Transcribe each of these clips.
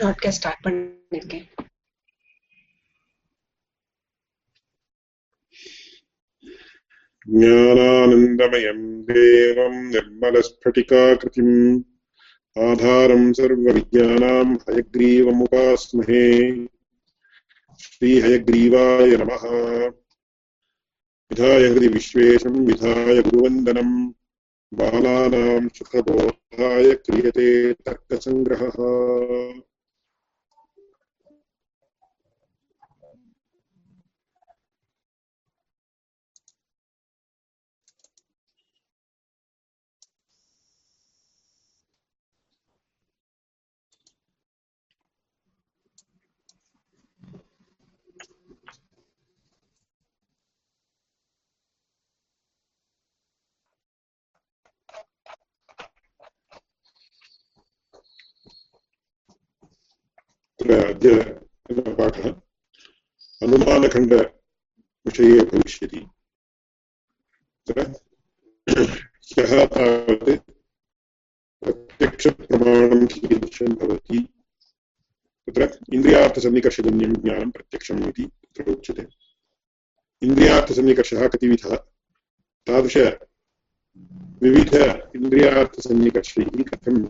Broadcast start आधारम करके ज्ञानानन्दमयम् देवम् निर्मलस्फटिकाकृतिम्। आधारम् सर्वविज्ञानाम् हयग्रीवमुपास्महे। श्रीहयग्रीवाय नमः। विधाय हृदि विश्वेशम् विधाय गुरुवन्दनम् बालानाम् सुखबोधाय क्रियते तर्कसङ्ग्रहः। अद्य पाठः अनुमानखण्डविषये भविष्यति ह्यः तावत् प्रत्यक्षप्रमाणं कीदृशं भवति तत्र इन्द्रियार्थसन्निकर्षजन्यं ज्ञानं प्रत्यक्षम् इति तत्र उच्यते इन्द्रियार्थसन्निकर्षः कतिविधः तादृश विविध इन्द्रियार्थसन्निकर्षैः कथं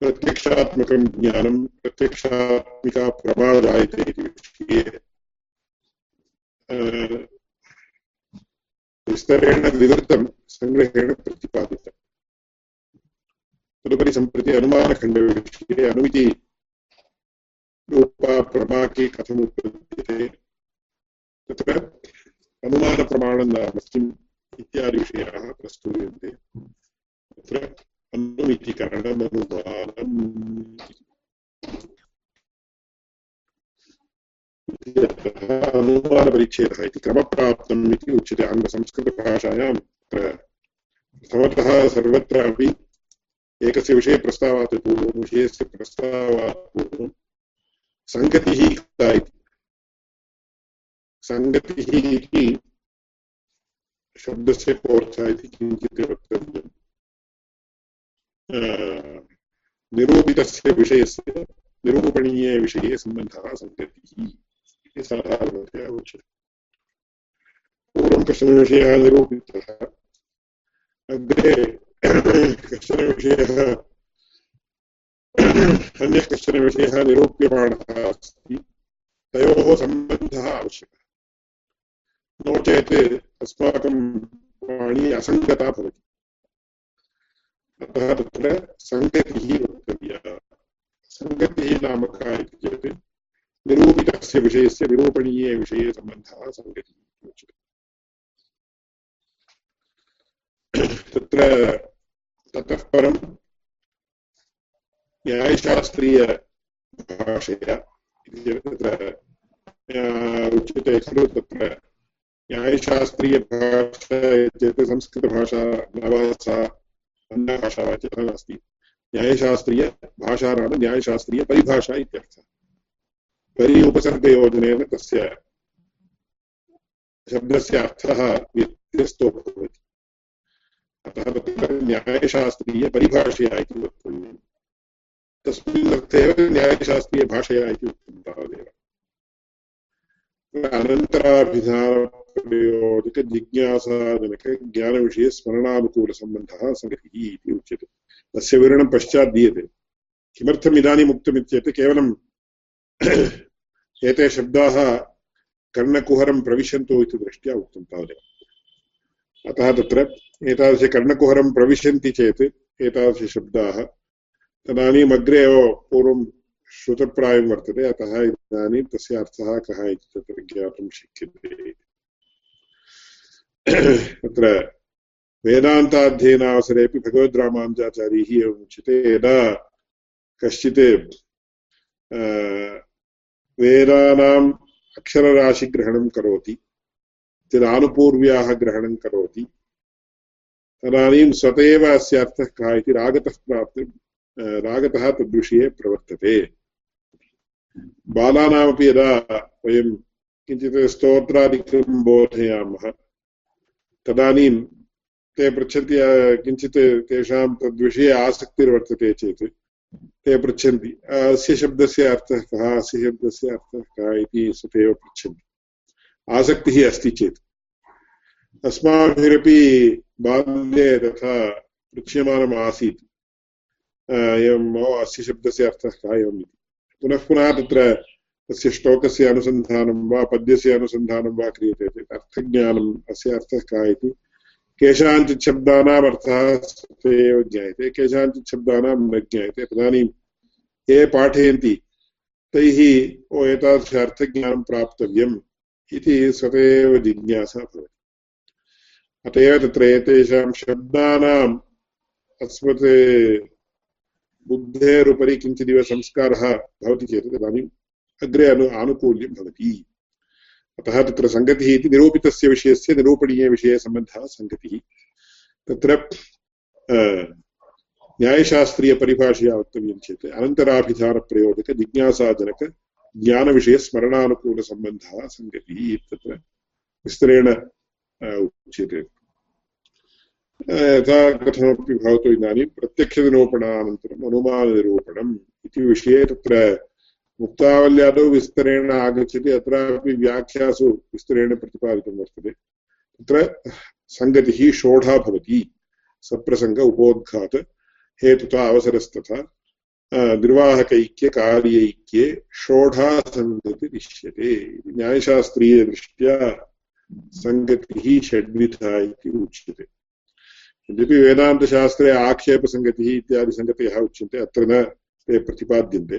प्रत्यक्षात्मकं ज्ञानं प्रत्यक्षात्मिका प्रमा जायते इति विषये विस्तरेण विवृतं, सङ्ग्रहेण प्रतिपादितम् तदुपरि सम्प्रति अनुमानखण्डविषये अनुमिति रूपा प्रमा के कथम् उत्पद्यते तत्र अनुमानप्रमाणं नाम किम् इत्यादिविषयाः प्रस्तूयन्ते। तत्र अनुमितिकरणमनुमानम् अनुमानपरिच्छेदः इति क्रमप्राप्तम् इति उच्यते आङ्ग्लसंस्कृतभाषायां प्रथमतः सर्वत्रापि एकस्य विषये प्रस्तावात् पूर्वं विषयस्य प्रस्तावात् पूर्वं सङ्गतिः इति सङ्गतिः इति शब्दस्य इति किञ्चित् वक्तव्यम्। निरूपितस्य विषयस्य निरूपणीयविषये सम्बन्धः सङ्गतिः इति साधारणतया उच्यते। पूर्वं कश्चन विषयः निरूपितः, अग्रे कश्चन विषयः, अन्यः कश्चन विषयः निरूप्यमाणः अस्ति, तयोः सम्बन्धः आवश्यकः। नो चेत् अस्माकं वाणी असङ्गता भवति। अतः तत्र सङ्गतिः वक्तव्या सङ्गतिः नाम का इति चेत् निरूपितस्य विषयस्य निरूपणीयविषये सम्बन्धः सङ्गतिः उच्यते तत्र ततः परं न्यायशास्त्रीयभाषया तत्र उच्यते खलु तत्र न्यायशास्त्रीयभाषा चेत् संस्कृतभाषा न वा नास्ति। न्यायशास्त्रीयभाषा नाम न्यायशास्त्रीयपरिभाषा इत्यर्थः। परि उपसर्गयोजनेन तस्य शब्दस्य अर्थः व्यत्यस्तो भवति अतः तत्र न्यायशास्त्रीयपरिभाषया इति वक्तव्यम्। तस्मिन् अर्थे एव न्यायशास्त्रीयभाषया इति उक्तं तावदेव। अनन्तराभिधानप्रयोजकजिज्ञासाजनकज्ञानविषये स्मरणानुकूलसम्बन्धः सङ्गतिः इति उच्यते। तस्य विवरणं पश्चात् दीयते। किमर्थम् इदानीम् उक्तमित्येत्? केवलं एते शब्दाः कर्णकुहरं प्रविशन्तु इति दृष्ट्या उक्तं तावदेव। अतः तत्र एतादृशकर्णकुहरं प्रविशन्ति चेत् एतादृशशब्दाः तदानीम् अग्रे एव पूर्वं श्रुतप्रायं वर्तते। अतः इदानीं तस्य अर्थः कः इति तत्र ज्ञातुं शक्यते। तत्र वेदान्ताध्ययनावसरेपि भगवद्रामानुजाचार्यैः एवम् उच्यते यदा कश्चित् वेदानाम् अक्षरराशिग्रहणं करोति तदानुपूर्व्याः ग्रहणं करोति, तदानीं स्वत एव अस्य अर्थः कः इति रागतः प्राप्तिं रागतः तद्विषये प्रवर्तते। बालानामपि यदा वयं किञ्चित् स्तोत्रादिकं बोधयामः तदानीं ते पृच्छन्ति किञ्चित् तेषां तद्विषये आसक्तिर्वर्तते चेत् ते पृच्छन्ति, अस्य शब्दस्य अर्थः कः, अस्य शब्दस्य अर्थः कः इति स्वयमेव पृच्छन्ति। आसक्तिः अस्ति चेत्। अस्माभिरपि बाल्ये तथा पृच्छ्यमानम् आसीत्। एवम् अस्य शब्दस्य अर्थः कः एवम् इति। पुनः पुनः तत्र तस्य श्लोकस्य अनुसन्धानं वा पद्यस्य अनुसन्धानं वा क्रियते चेत् अर्थज्ञानम् अस्य अर्थः कः इति? केषाञ्चित् शब्दानाम् अर्थः एव ज्ञायते, केषाञ्चित् शब्दानां न ज्ञायते। तदानीं ये पाठयन्ति, तैः ओ एतादृश अर्थज्ञानं प्राप्तव्यम् इति स्वतः जिज्ञासा भवति। अत एव तत्र एतेषां शब्दानाम् अस्मत् बुद्धेरुपरि किञ्चिदिव संस्कारः भवति चेत् तदानीम् अग्रे अनु आनुकूल्यं भवति। अतः तत्र सङ्गतिः इति निरूपितस्य विषयस्य निरूपणीयविषये सम्बन्धः सङ्गतिः तत्र न्यायशास्त्रीयपरिभाषया वक्तव्यं चेत् अनन्तराभिधानप्रयोजकजिज्ञासाजनक ज्ञानविषयस्मरणानुकूलसम्बन्धः सङ्गतिः तत्र विस्तरेण उच्यते। यथा कथमपि भवतु इदानीं प्रत्यक्षनिरूपणानन्तरम्, अनुमाननिरूपणम् इति विषये तत्र मुक्तावल्यादौ विस्तरेण आगच्छति अत्रापि व्याख्यासु विस्तरेण प्रतिपादितं वर्तते तत्र सङ्गतिः षोढा भवति सप्रसङ्ग उपोद्घात हेतुता अवसरस्तथा निर्वाहकैक्यकार्यैक्ये षोढा सङ्गतिरिष्यते न्यायशास्त्रीयदृष्ट्या सङ्गतिः षड्विधा इति उच्यते यद्यपि वेदान्तशास्त्रे आक्षेपसङ्गतिः इत्यादि सङ्गतयः उच्यन्ते अत्र न ते प्रतिपाद्यन्ते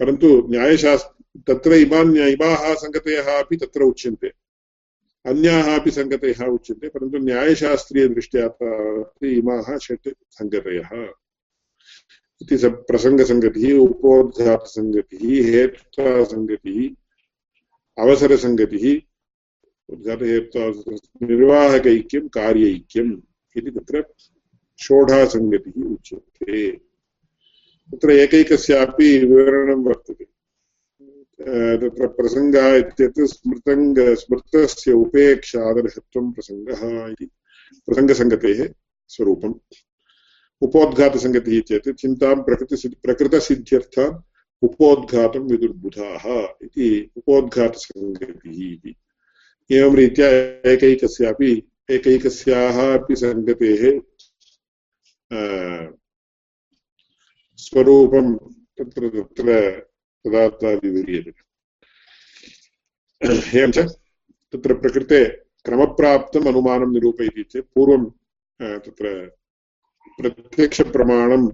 परन्तु न्यायशास्त्र, तत्र इमान् इमाः सङ्गतयः अपि तत्र उच्यन्ते। अन्याः अपि सङ्गतयः उच्यन्ते, परन्तु न्यायशास्त्रीयदृष्ट्या इमाः षट् सङ्गतयः। इति प्रसङ्गसङ्गतिः उपोद्घातसङ्गतिः हेत्वासङ्गतिः, अवसरसङ्गतिः निर्वाहकैक्यं, कार्यैक्यम् इति तत्र षोढासङ्गतिः उच्यते। तत्र एकैकस्यापि विवरणं वर्तते। तत्र प्रसङ्गः इत्यत्र स्मृतङ्ग स्मृतस्य उपेक्षादर्हत्वं प्रसङ्गः इति। प्रसङ्गसङ्गतेः स्वरूपम्। उपोद्घातसङ्गतिः चेत् चिन्तां प्रकृतिसिद्ध प्रकृतसिद्ध्यर्थान् उपोद्घातं विदुर्बुधाः इति उपोद्घातसङ्गतिः इति। एवं रीत्या एकैकस्यापि एकैकस्याः अपि सङ्गतेः स्वरूपं तत्र तत्र तदा विव्रियते एवं च तत्र प्रकृते क्रमप्राप्तम् अनुमानं निरूपयति चेत् पूर्वं तत्र प्रत्यक्षप्रमाणं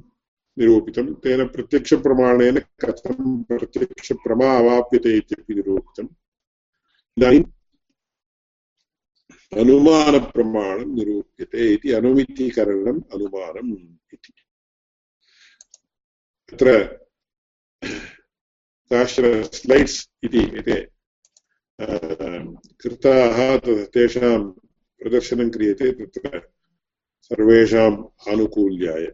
निरूपितं तेन प्रत्यक्षप्रमाणेन कथं प्रत्यक्षप्रमा अवाप्यते इत्यपि निरूपितम् इदानीं अनुमानप्रमाणं निरूप्यते इति अनुमितीकरणम् अनुमानम् इति तत्र सहस्र स्लैड्स् इति एते कृताः तेषां प्रदर्शनं क्रियते तत्र सर्वेषाम् आनुकूल्याय।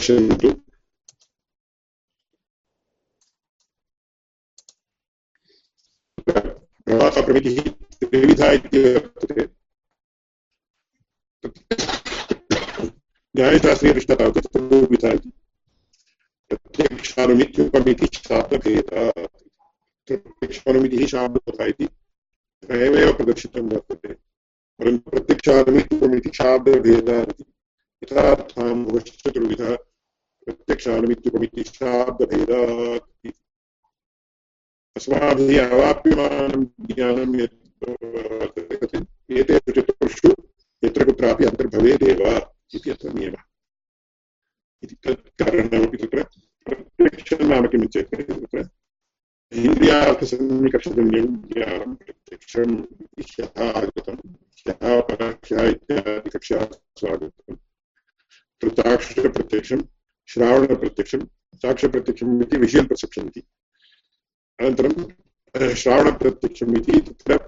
तत्र पश्यन्तु प्रवाहप्रमितिः त्रिविधा इति वर्तते न्यायशास्त्रीयदृष्टा चतुर्विधा इति प्रत्यक्षानुमित्युपमितिः शाब्दभेदः प्रत्यक्षानुमितिः शाब्दभेदः इति त्रयमेव प्रदर्शितं वर्तते परन्तु प्रत्यक्षानिमित्तमिति शाब्दभेदात् यथार्थानुभश्चतुर्विधः प्रत्यक्षानिमित्तमिति शाब्दभेदात् अस्माभिः अवाप्यमानं ज्ञानं यत् एतेषु चतुर्षु यत्र कुत्रापि अन्तर्भवेदेव इति अत्र नियमः इति तत् कारणमपि तत्र प्रत्यक्षं नाम किम् तत्र इन्द्रियार्थसन्निकर्षजन्यं ज्ञानं प्रत्यक्षं ह्यः आगतं ह्यः चाक्षुषप्रत्यक्षं श्रावणप्रत्यक्षं साक्ष्यप्रत्यक्षम् इति विषुवल् पर्सेप्शन् इति। अनन्तरं श्रावणप्रत्यक्षम् इति तत्र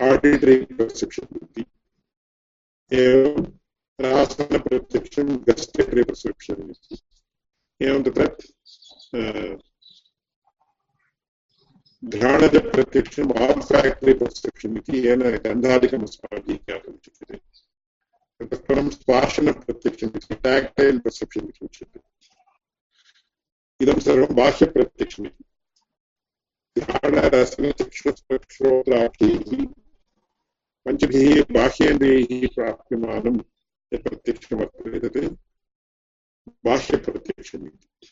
आडिटरि पर्सेप्शन् इति। एवं रासनप्रत्यक्षं गस्टेटरि पर्सेप्शन् इति। एवं तत्र घ्राणजप्रत्यक्षम् आल्फाक्टरि पर्सेप्शन् इति येन गन्धादिकम् अस्माभिः ज्ञातुं शक्यते। ततः परं स्पाशनप्रत्यक्षम् इति टाक्टैल् पर्सेप्शन् इति उच्यते इदं सर्वं बाह्यप्रत्यक्षम् इति घ्राणरसनचक्षुस्पर्शोत्राख्यैः पञ्चभिः बाह्येन्द्रियैः प्राप्यमानं यत् प्रत्यक्षं वर्तते तत् बाह्यप्रत्यक्षम् इति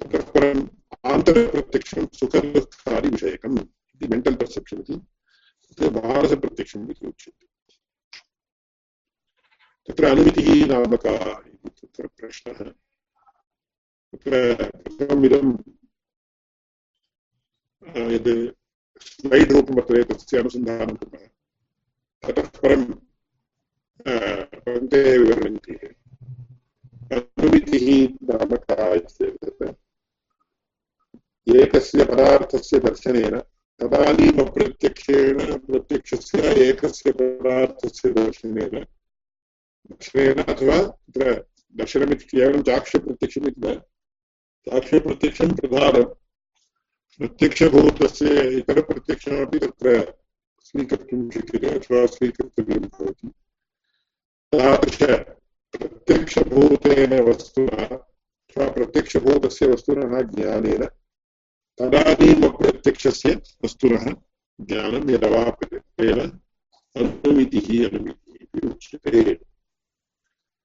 ततः परम् आन्तरप्रत्यक्षं सुखदुःखादिविषयकम् इति मेण्टल् पर्सेप्शन् इति तत्र मानसप्रत्यक्षम् इति तत्र अनुमितिः नाम का इति तत्र प्रश्नः। तत्र प्रथममिदं यद् स्लैड् रूपं वर्तते तस्य अनुसन्धानं कुर्मः ततः परं पङ्क्ते विवरन्ति। अनुमितिः नाम का इत्येतत्। एकस्य पदार्थस्य दर्शनेन, तदानीमप्रत्यक्षेण प्रत्यक्षस्य एकस्य पदार्थस्य दर्शनेन दर्शनेन अथवा तत्र दर्शनमिति केवलं चाक्षप्रत्यक्षमिति न चाक्षप्रत्यक्षं प्रधानं प्रत्यक्षभूतस्य इतरप्रत्यक्षमपि तत्र स्वीकर्तुं शक्यते अथवा स्वीकर्तव्यं भवति तादृश प्रत्यक्षभूतेन वस्तुना अथवा प्रत्यक्षभूतस्य वस्तुनः ज्ञानेन तदानीमप्रत्यक्षस्य वस्तुनः ज्ञानं यदवाप्यते तेन अनुमितिः अनुमितिः इति उच्यते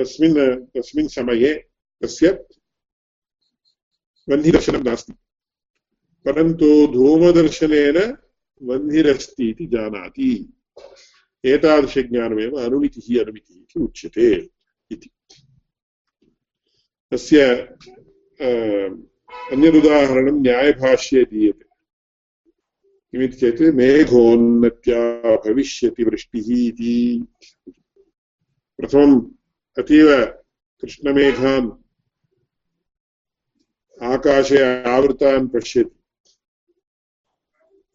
तस्मिन् तस्मिन् समये तस्य वह्निदर्शनं नास्ति। परन्तु धूमदर्शनेन वह्निरस्ति इति जानाति। एतादृशज्ञानमेव अनुमितिः अनुमितिः इति उच्यते इति। तस्य अन्यदुदाहरणं न्यायभाष्ये दीयते। किमिति चेत् मेघोन्नत्या भविष्यति वृष्टिः इति। प्रथमम् अतीव कृष्णमेघान् आकाशे आवृतान् पश्यति।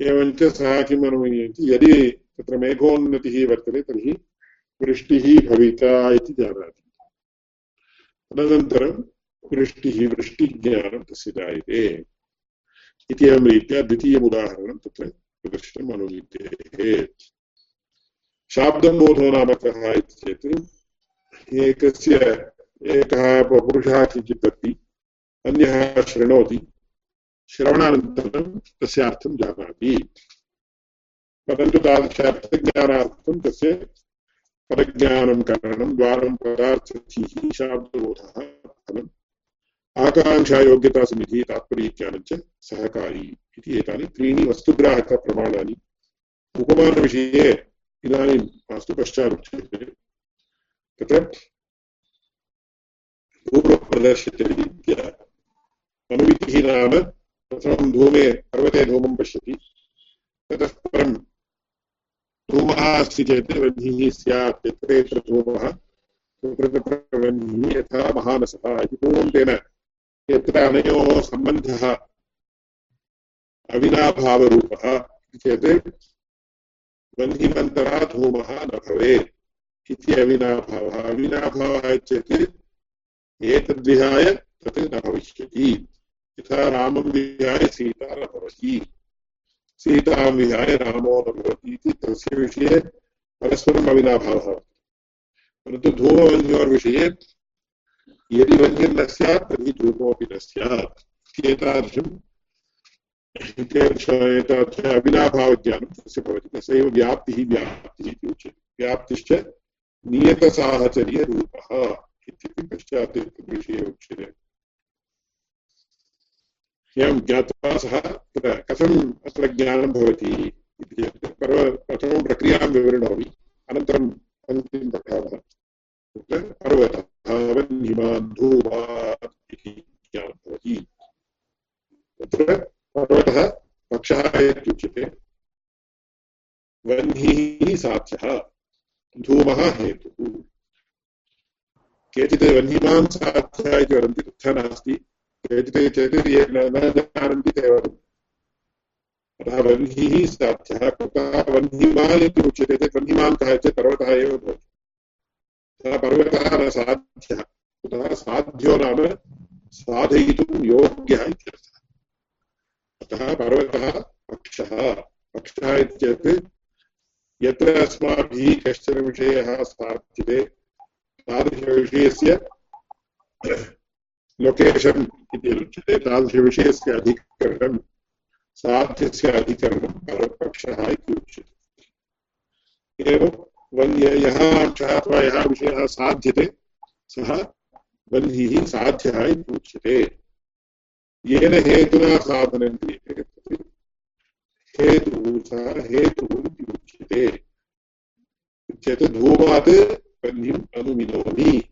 एवञ्च सः किम् अनुमन्यते यदि तत्र मेघोन्नतिः वर्तते, तर्हि वृष्टिः भविता इति जानाति। तदनन्तरं वृष्टिः, वृष्टिज्ञानं तस्य जायते इति एवं रीत्या द्वितीयम् उदाहरणं तत्र प्रदर्शितम् अनुमीतेः शाब्दं बोधो नाम कः इति चेत् एकस्य एकः पुरुषः किञ्चित् वदति अन्यः शृणोति। श्रवणानन्तरं तस्य अर्थं जानाति। परन्तु तादृशार्थज्ञानार्थं तस्य पदज्ञानं करणं, द्वारं पदार्थैः शाब्दबोधः फलम् आकाङ्क्षायोग्यतासमितिः तात्पर्यज्ञानं च सहकारी इति एतानि त्रीणि वस्तुग्राहकप्रमाणानि। उपमानविषये इदानीं मास्तु पश्चादुच्यते। तत्र पूर्वप्रदर्शितरीत्या अनुमितिः नाम प्रथमं धूमे पर्वते धूमं पश्यति ततः परं धूमः अस्ति चेत् वह्निः स्यात् यत्र यत्र धूमः वह्निः यथा महानसः इति पूर्वं तेन यत्र अनयोः सम्बन्धः अविनाभावरूपः चेत् वह्निमन्तरा धूमः न भवेत् इति अविनाभावः अविनाभावः चेत् एतद्विहाय तत् न भविष्यति यथा रामं विहाय सीता न भवति सीतां विहाय रामो न भवति इति तस्य विषये परस्परम् अविनाभावः परन्तु धूमवन्योर्विषये यदि वन्यं स्यात्, तर्हि धूमोऽपि न स्यात्। एतादृशम् एतादृश अविनाभावज्ञानं तस्य भवति। तस्यैव व्याप्तिः व्याप्तिः इति उच्यते। व्याप्तिश्च नियतसाहचर्यरूपः इत्यपि पश्चात् विषये उच्यते। एवं ज्ञात्वा सः तत्र कथम् अत्र ज्ञानं भवति इति चेत् पर्व प्रथमं प्रक्रियाँ विवृणोमि, अनन्तरं पङ्क्तिं पठामः तत्र पर्वतः वह्निमान् धूमात् इति ज्ञानं भवति। तत्र पर्वतः पक्षः इत्युच्यते। वह्निः साध्यः धूमः हेतुः केचित् वह्निमान् साध्यः इति वदन्ति तथा नास्ति। केचित् चेत् ये न जानन्ति ते वदन्ति अतः वह्निः साध्यः कुतः वह्निमान् इति उच्यते चेत् वह्निमान् कः चेत् पर्वतः एव भवति। सः पर्वतः न साध्यः कुतः साध्यो नाम साधयितुं योग्यः इत्यर्थः। अतः पर्वतः पक्षः पक्षः इत्येतत् यत्र अस्माभिः कश्चन विषयः साध्यते तादृशविषयस्य लोकेशन् इति उच्यते, तादृशविषयस्य अधिकरणं साध्यस्य अधिकरणं परपक्षः इति उच्यते। एवं यः अंशः अथवा यः विषयः साध्यते, सः वह्निः साध्यः इति उच्यते। येन हेतुना साधनं क्रियते हेतुः हेतुः धूमात् अनुमिनोमि।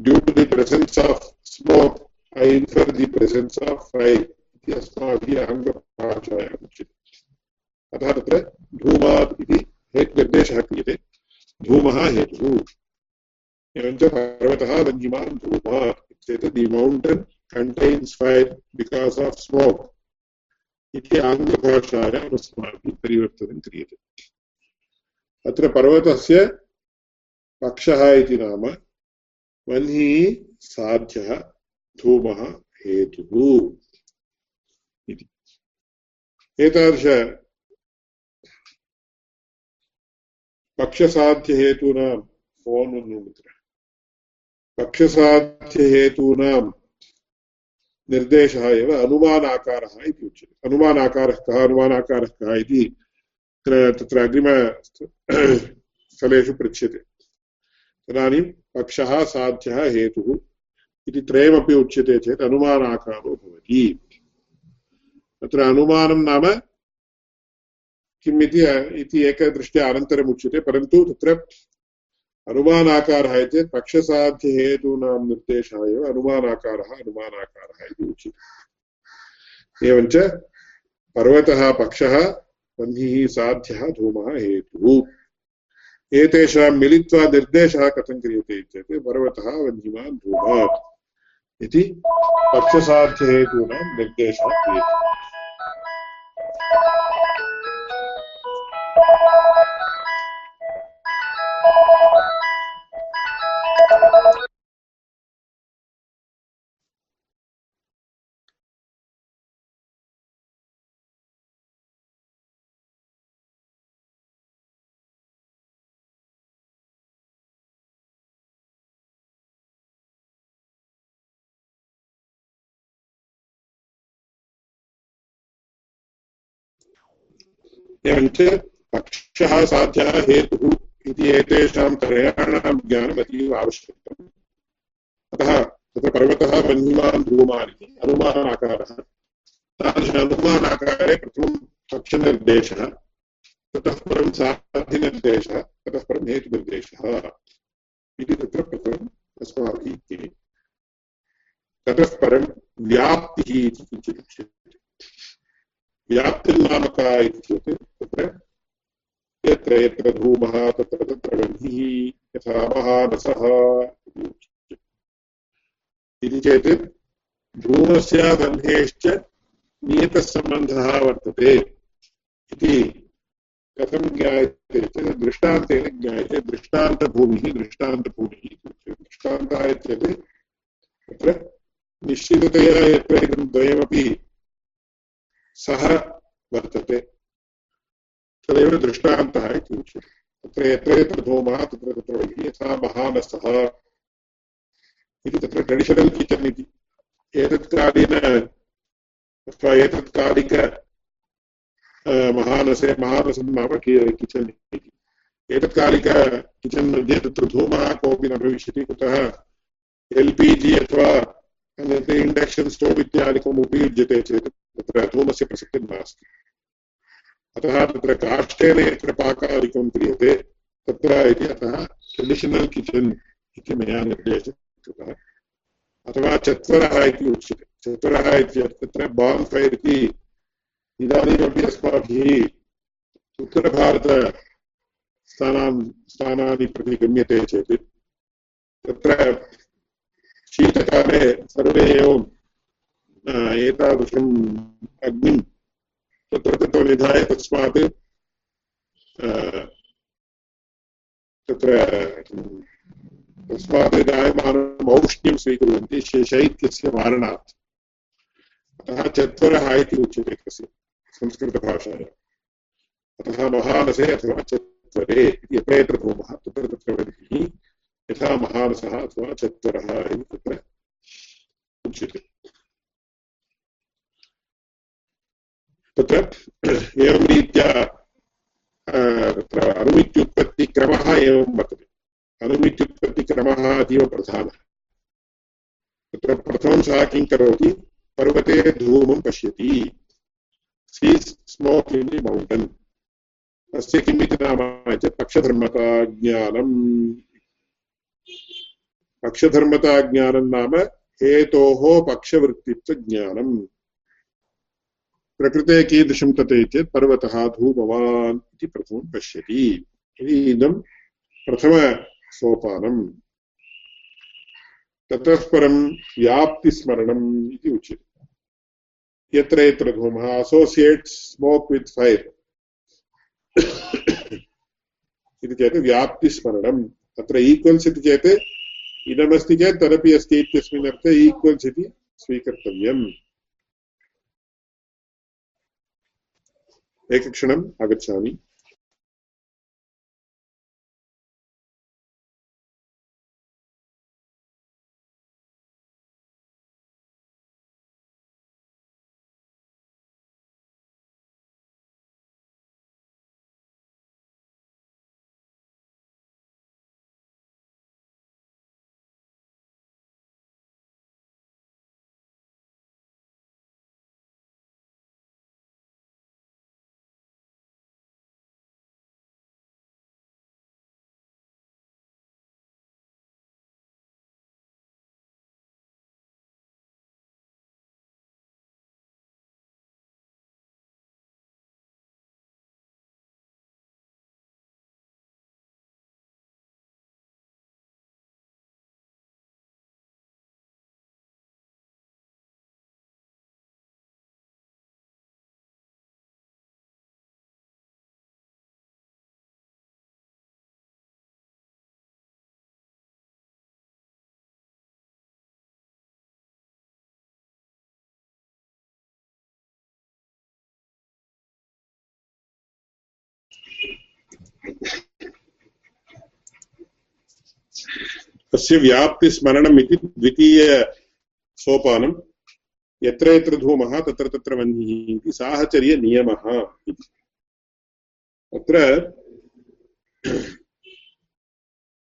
Due to the presence of इति अस्माभिः उच्यते अतः तत्र धूमात् इति हेतुनिर्देशः क्रियते। धूमः हेतुः। एवञ्च पर्वतः धूमात्। चेत् the mountain fire because of smoke इति आङ्ग्लभाषायाम् अस्माभिः परिवर्तनं क्रियते अत्र पर्वतस्य पक्षः इति नाम वह्निः साध्यः धूमः हेतुः इति। एतादृश पक्षसाध्यहेतूनां फोन् पक्षसाध्यहेतूनां निर्देशः एव अनुमानाकारः इति उच्यते। अनुमानाकारः कः अनुमानाकारः कः इति तत्र अग्रिमस्थलेषु पृच्छ्यते। तदानीं पक्षः साध्यः हेतुः इति त्रयमपि उच्यते चेत् अनुमानाकारो भवति। तत्र अनुमानं नाम किम् इति एकदृष्ट्या अनन्तरम् उच्यते, परन्तु तत्र अनुमानाकारः इति पक्षसाध्यहेतूनां निर्देशः एव अनुमानाकारः अनुमानाकारः इति उच्यते। एवञ्च पर्वतः, पक्षः वह्निः साध्यः, धूमः, हेतुः। एतेषां मिलित्वा निर्देशः कथं क्रियते चेत् पर्वतः वह्निमान् धूमात् इति पक्षसाध्यहेतूनां निर्देशः क्रियते। एवञ्च पक्षः साध्यः हेतुः इति एतेषां त्रयाणां ज्ञानम् अतीव आवश्यकम्। अतः तत्र पर्वतः वह्निमान् धूमान् इति अनुमानाकारः। तादृश अनुमानाकारे प्रथमं पक्षनिर्देशः, ततः परं साध्यनिर्देशः ततः परं हेतुनिर्देशः इति तत्र प्रथमम् अस्माभिः ततः परं व्याप्तिः इति किञ्चित् उच्यते व्याप्तिर्नाम का इति चेत् तत्र यत्र यत्र धूमः, तत्र तत्र वह्निः यथा महानसः। इति चेत् धूमस्य वह्नेश्च नियतः सम्बन्धः वर्तते इति कथं ज्ञायते चेत् दृष्टान्तेन ज्ञायते, दृष्टान्तभूमिः दृष्टान्तभूमिः दृष्टान्तः चेत् तत्र निश्चिततया यत्र इदं द्वयमपि सः वर्तते। तदेव दृष्टान्तः इति उच्यते। तत्र यत्र यत्र धूमः, तत्र तत्र यथा महानसः इति तत्र ट्रेडिशनल् किचन् इति। एतत्कालीन, अथवा एतत्कालिक महानसे, महानसं नाम किचन् इति। एतत्कालिक किचन् मध्ये तत्र धूमः कोऽपि न भविष्यति, कुतः एल् पि जि अथवा इण्डक्षन् स्टोव् इत्यादिकम् उपयुज्यते चेत् तत्र धूमस्य प्रसक्तिः नास्ति अतः तत्र काष्ठेन यत्र पाकादिकं क्रियते तत्र इति अतः ट्रेडिशनल् किचन् इति मया निर्देशः कृतः अथवा चत्वरः इति उच्यते चत्वरः इत्यत्र तत्र बान् फैर् इति इदानीमपि अस्माभिः उत्तरभारतस्थानान् स्थानानि प्रति गम्यते चेत् तत्र शीतकाले सर्वे एवं एतादृशम् अग्निं तत्र तत्र निधाय तस्मात् तत्र, तस्मात् जायमानम् औष्ण्यं स्वीकुर्वन्ति शैत्यस्य वारणात्। अतः चत्वरः इति उच्यते तस्य संस्कृतभाषायाम् अतः महानसे अथवा चत्वरे इति यत्र यत्र भूमः तत्र तत्र वदिभिः यथा महानसः अथवा चत्वरः इति तत्र उच्यते तत्र एवं रीत्या तत्र अनुमित्युत्पत्तिक्रमः एवं वर्तते अनुमित्युत्पत्तिक्रमः अतीव प्रधानः तत्र प्रथमं सः किं करोति पर्वते धूमं पश्यति सीस् स्मोक् इन् दि मौण्टन् तस्य किम् इति नाम चेत् पक्षधर्मताज्ञानम् पक्षधर्मताज्ञानं नाम हेतोः पक्षवृत्तित्वज्ञानम्। प्रकृते कीदृशं तत् चेत् पर्वतः धूमवान् इति प्रथमं पश्यति। इति इदं प्रथमसोपानम् ततः परं व्याप्तिस्मरणम् इति उच्यते। यत्र यत्र धूमः असोसियेट्स् स्मोक् वित् फैर् इति चेत् व्याप्तिस्मरणम्। अत्र ईक्वल्स् इति चेत् इदमस्ति चेत् तदपि अस्ति इत्यस्मिन् अर्थे ईक्वल्स् इति स्वीकर्तव्यम्। एकक्षणम् आगच्छामि। तस्य व्याप्तिस्मरणम् इति द्वितीयसोपानं यत्र यत्र धूमः, तत्र तत्र वह्निः इति साहचर्यनियमः इति। अत्र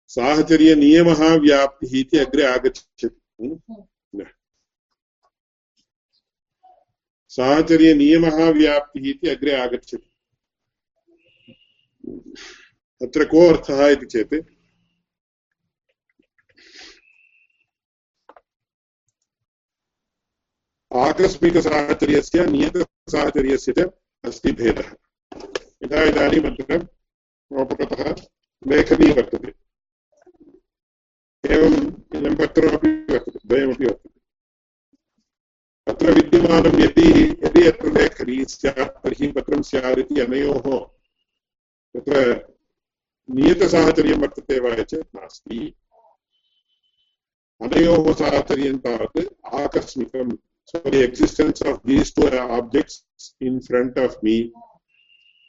साहचर्यनियमः व्याप्तिः इति अग्रे आगच्छति। साहचर्यनियमः व्याप्तिः इति अग्रे आगच्छति। अत्र को अर्थः इति चेत् आकस्मिकसाहचर्यस्य नियतसाहचर्यस्य च अस्ति भेदः। यथा इदानीम् अत्र मम लेखनी वर्तते। एवम् इदं पत्रमपि वर्तते, द्वयमपि वर्तते। अत्र विद्यमानं यदि यदि अत्र लेखनी स्यात् तर्हि पत्रं स्यात् इति अनयोः तत्र नियतसाहचर्यं वर्तते वा चेत् नास्ति। अनयोः साहचर्यं तावत् आकस्मिकं so the existence of these two objects in front of me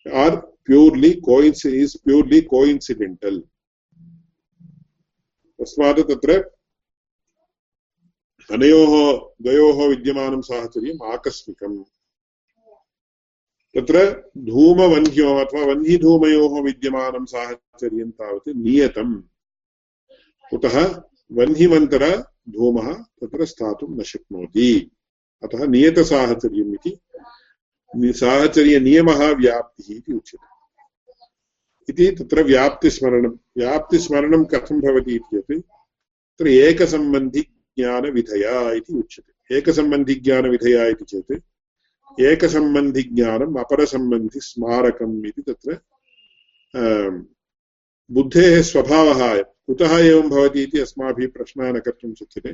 are purely coins is purely coincidental तस्मात् तत्र अनयोः, द्वयोः विद्यमानं साहचर्यम् आकस्मिकम्। तत्र धूमवह्न्योः अथवा वह्निधूमयोः विद्यमानं साहचर्यं तावत् नियतम्। कुतः वह्निमन्तर धूमः तत्र स्थातुं न शक्नोति। अतः नियतसाहचर्यम् इति साहचर्यनियमः व्याप्तिः इति उच्यते। इति तत्र व्याप्तिस्मरणं। व्याप्तिस्मरणं कथं भवति इत्यत् तत्र एकसम्बन्धिज्ञानविधया इति उच्यते। एकसम्बन्धिज्ञानविधया इति चेत् एकसम्बन्धिज्ञानम् अपरसम्बन्धिस्मारकम् इति तत्र बुद्धेः स्वभावः कुतः एवं भवति इति अस्माभिः प्रश्नः न कर्तुं शक्यते।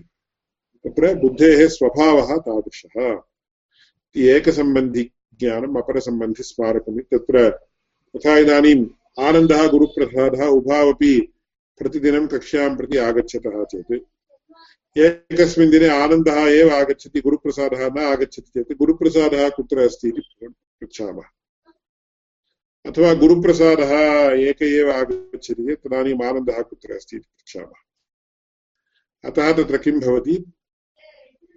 तत्र बुद्धेः स्वभावः तादृशः। एकसम्बन्धिज्ञानम् अपरसम्बन्धिस्मारकम् इति तत्र, तथा इदानीम् आनन्दः, गुरुप्रसादः, उभावपि प्रतिदिनं कक्ष्यां प्रति आगच्छतः चेत्। एकस्मिन् दिने आनन्दः एव आगच्छति, गुरुप्रसादः न आगच्छति चेत्, गुरुप्रसादः कुत्र अस्ति इति पृच्छामः। अथवा गुरुप्रसादः एक एव आगच्छति चेत्, तदानीम् आनन्दः कुत्र अस्ति इति पृच्छामः। अतः तत्र किं भवति?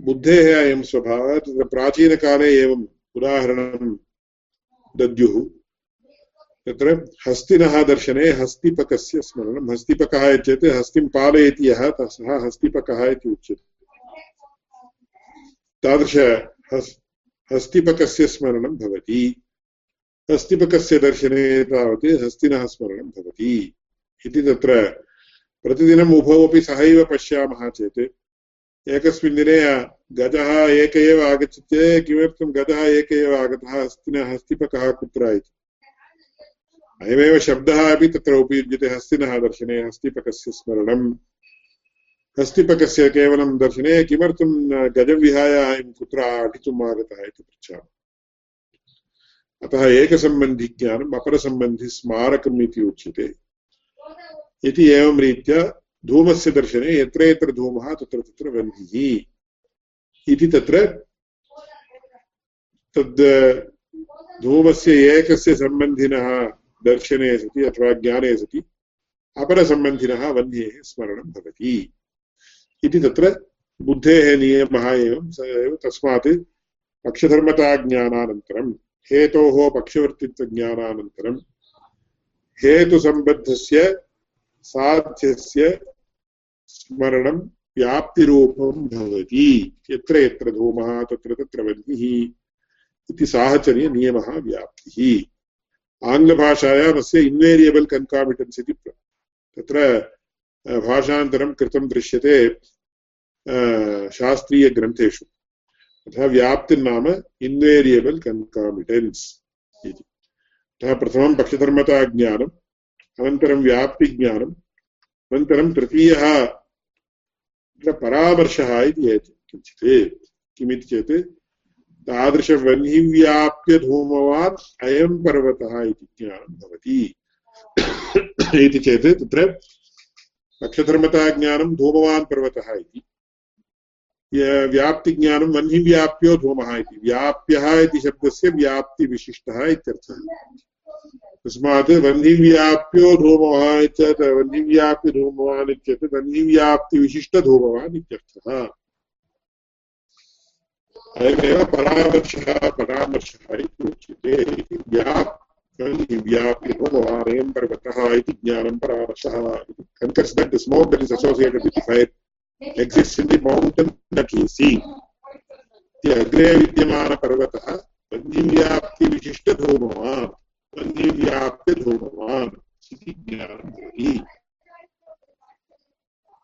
बुद्धेः अयं स्वभावः, तत्र प्राचीनकाले एवम् उदाहरणं दद्युः। तत्र हस्तिनः दर्शने हस्तिपकस्य स्मरणं। हस्तिपकः चेत् हस्तिं पालयति यः सः हस्तिपकः इति उच्यते। तादृश हस् हस्तिपकस्य स्मरणं भवति। हस्तिपकस्य दर्शने तावत् हस्तिनः स्मरणं भवति। इति तत्र प्रतिदिनम् उभौ अपि सहैव पश्यामः चेत्, एकस्मिन् दिने गजः एक एव आगच्छति किमर्थं गजः एक एव आगतः? हस्तिनः हस्तिपकः कुत्र इति। अयमेव शब्दः अपि तत्र उपयुज्यते हस्तिनः दर्शने, हस्तिपकस्य स्मरणम्। हस्तिपकस्य केवलं दर्शने, किमर्थं गजविहाय अयं कुत्र अटितुम् आगतः इति पृच्छामः। अतः एकसम्बन्धिज्ञानम् अपरसम्बन्धिस्मारकम् इति उच्यते। इति एवं रीत्या धूमस्य दर्शने, यत्र यत्र धूमः, तत्र तत्र वह्निः। इति तत्र तद् धूमस्य एकस्य सम्बन्धिनः दर्शने सति अथवा ज्ञाने सति अपरसम्बन्धिनः वह्नेः स्मरणं भवति। इति तत्र बुद्धेः नियमः एवं स एव तस्मात् पक्षधर्मताज्ञानानन्तरं हेतोः पक्षवर्तित्वज्ञानानन्तरं हेतुसम्बद्धस्य साध्यस्य स्मरणं व्याप्तिरूपं भवति। यत्र यत्र धूमः, तत्र तत्र वह्निः इति साहचर्यनियमः व्याप्तिः। आङ्ग्लभाषायाम् अस्य इन्वेरियबल् कन्कामिटेन्स् इति तत्र भाषान्तरं कृतं दृश्यते शास्त्रीयग्रन्थेषु। अतः व्याप्तिर्नाम इन्वेरियबल् कन्कामिटेन्स् इति। अतः प्रथमं पक्षधर्मताज्ञानम्, अनन्तरं व्याप्तिज्ञानम्, अनन्तरं तृतीयः परामर्शः इति किञ्चित्, किमिति चेत् तादृशवह्निव्याप्य धूमवान् अयं पर्वतः इति ज्ञानं भवति। इति चेत् तत्र नक्षधर्मताज्ञानं धूमवान् पर्वतः इति। व्याप्तिज्ञानं वह्निव्याप्यो धूमः इति। व्याप्यः इति शब्दस्य व्याप्तिविशिष्टः इत्यर्थः। तस्मात् वह्निव्याप्यो धूमः वह्निव्याप्तिविशिष्टधूमवान् इत्यर्थः। अयमेव परामर्शः परामर्शः इति उच्यते इति व्याप्यव्याप्यं पर्वतः इति ज्ञानं परामर्शः concurs that the smoke that is associated with fire in the mountain that you see इति अग्रे विद्यमानपर्वतः वह्निव्याप्तिविशिष्टधूमवान् वह्निव्याप्यधूमवान् इति ज्ञानं भवति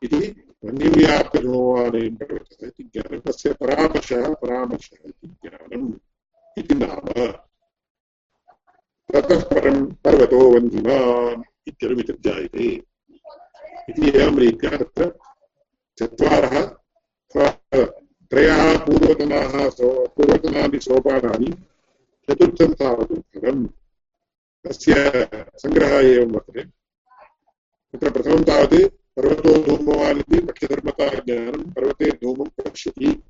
इति पर्वतः इति ज्ञानं तस्य परामर्शः परामर्शः इति ज्ञानम् इति नाम ततः परं पर्वतो वह्निमान् इत्यनुवितर्जायते इति एवं रीत्या तत्र चत्वारः त्रयः पूर्वतनाः पूर्वतनानि सोपानानि चतुर्थं तावत् फलम् अस्य सङ्ग्रहः एवं वर्तते तत्र प्रथमं तावत् पर्वतो धूमवान् इति पक्षधर्मताज्ञानं पर्वते धूमं पश्यति।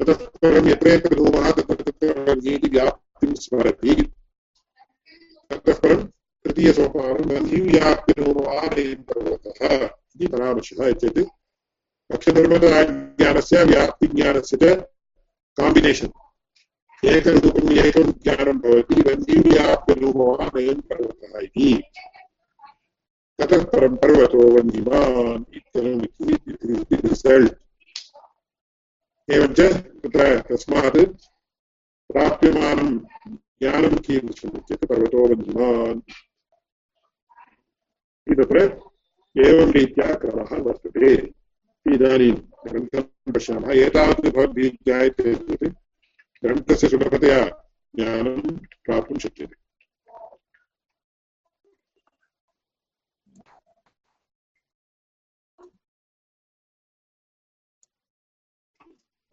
ततः परं यत्र यत्र धूमः तत्र तत्र नीति व्याप्तिं स्मरति। ततः परं तृतीयसोपानं पर्वतः इति परामर्शः व्याप्तिज्ञानस्य च काम्बिनेशन् एकरूपम् एकं ज्ञानं भवति पर्वतः इति। ततः परं पर्वतो वह्निमान् इत्यनमिति रिसल्ट् एवञ्च तत्र तस्मात् प्राप्यमानं ज्ञानं कीदृशम् इत्युक्ते पर्वतो वह्निमान् इति तत्र एवं रीत्या क्रमः वर्तते इदानीं ग्रन्थं पश्यामः एतावत् भवद्भिः ज्ञायते चेत् ग्रन्थस्य सुलभतया ज्ञानं प्राप्तुं शक्यते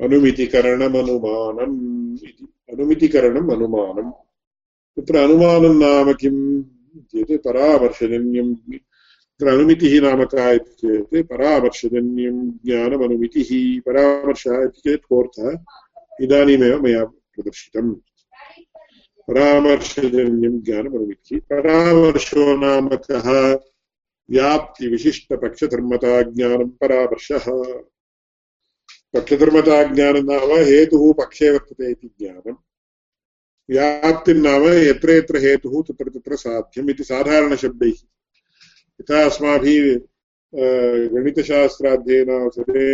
अनुमितिकरणमनुमानम् इति। अनुमितिकरणम् अनुमानम् तत्र अनुमानं नाम किम्? चेत् परामर्शजन्यं तत्र अनुमितिः नाम का इति चेत् ज्ञानमनुमितिः। परामर्शः इति चेत् कोऽर्थः? इदानीमेव मया प्रदर्शितम्। ज्ञानमनुमितिः। परामर्शो नाम कः? व्याप्तिविशिष्टपक्षधर्मताज्ञानं परामर्शः। पक्षधर्मताज्ञानं नाम हेतुः पक्षे वर्तते इति ज्ञानम्। व्याप्तिर्नाम यत्र यत्र हेतुः तत्र तत्र साध्यम् इति साधारणशब्दैः। यथा अस्माभिः गणितशास्त्राध्ययनावसरे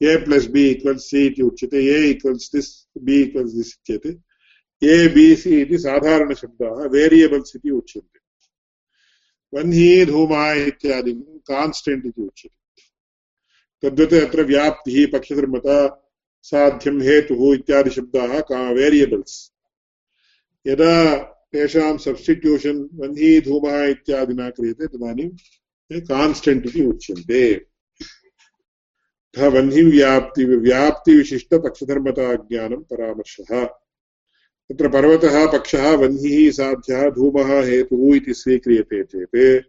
ए प्लस् बि इक्वल्स् सि इति उच्यते A equals this B equals this चेत् ए बि सि इति साधारणशब्दाः वेरियबल्स् इति उच्यन्ते। वह्नी धूमः इत्यादि कान्स्टेण्ट् इति उच्यते। तद्वत् अत्र व्याप्तिः पक्षधर्मता साध्यं हेतुः इत्यादि शब्दाः का वेरियबल्स् यदा तेषां सब्स्टिट्यूशन् वह्नी धूमः इत्यादिना क्रियते, तदानीं कान्स्टेण्ट् इति उच्यन्ते। अतः वह्निव्याप्ति व्याप्तिविशिष्टपक्षधर्मताज्ञानं परामर्शः। तत्र पर्वतः, पक्षः वह्निः साध्यः, धूमः, हेतुः इति स्वीक्रियते चेत्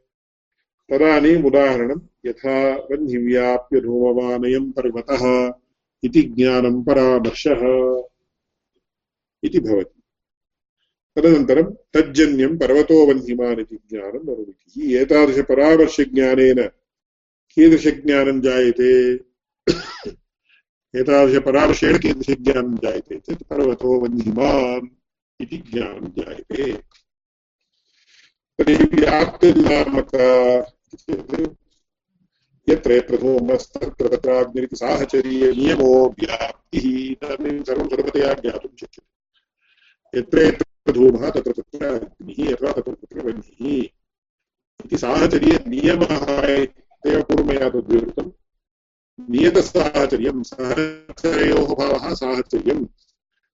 तदानीम् उदाहरणं, यथा वह्निव्याप्य धूमवानयं पर्वतः इति ज्ञानं परामर्शः इति भवति। तदनन्तरं तज्जन्यं पर्वतो वह्निमान् इति ज्ञानम् अनुमितिः एतादृशपरामर्शज्ञानेन कीदृशज्ञानं जायते? एतादृशपरामर्शेण कीदृशज्ञानं जायते? चेत् पर्वतो वह्निमान् इति ज्ञानं जायते। यत्र यत्र धूमस्तत्र तत्राग्निरिति साहचर्यनियमो व्याप्तिः इदानीं सर्वं सुलभतया ज्ञातुं शक्यते। यत्र यत्र धूमः तत्र तत्र अग्निः अथवा तत्र तत्र वह्निः इति साहचर्यनियमः इत्येव पूर्वमया तद्विवृतम् नियतसाहचर्यं सहचर्योः भावः साहचर्यं।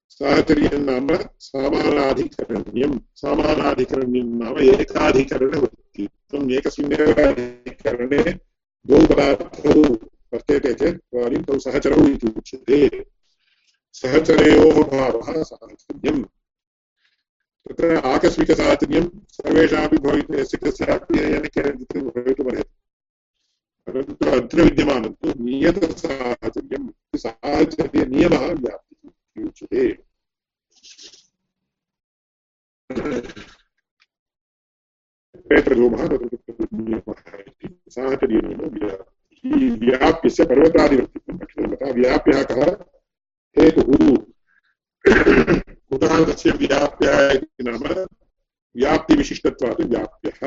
साहचर्यं नाम समानाधिकरण्यं। समानाधिकरण्यं नाम एकाधिकरणवृत्तित्वम् एकस्मिन्नेव अधिकरणे द्वौ पदार्थौ वर्तेते चेत् तदानीं तौ सहचरौ इति उच्यते सहचरयोः भावः साहचर्यम् तत्र आकस्मिकसाहचर्यं सर्वेषामपि भवितुं यस्य कस्यापि भवितुमर्हति परन्तु अत्र विद्यमानं तु नियतसाहचर्यं साहचर्यनियमः व्याप्तिः उच्यते क्षेत्रधूमः नियमः इति साहचर्यनियमो व्याप्यस्य पर्वतादिवर्तित्वं कः कुतः तस्य व्याप्यः व्याप्यः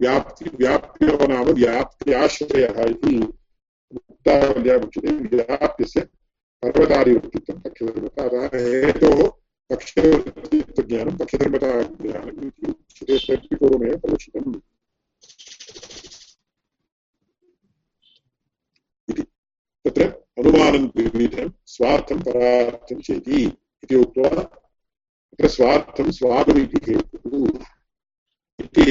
व्याप्ति व्याप्यो नाम व्याप्त्याश्रयः इति मुक्तावल्याम् उच्यते व्याप्यस्य पर्वतादिवृत्तित्वं पक्षधर्मता अतः इति उच्यते तर्हि पूर्वमेव प्रदर्शितम् इति। तत्र अनुमानं द्विविधं स्वार्थं परार्थं चेति इति उक्त्वा तत्र स्वार्थं स्वागमिति हेतुः। इति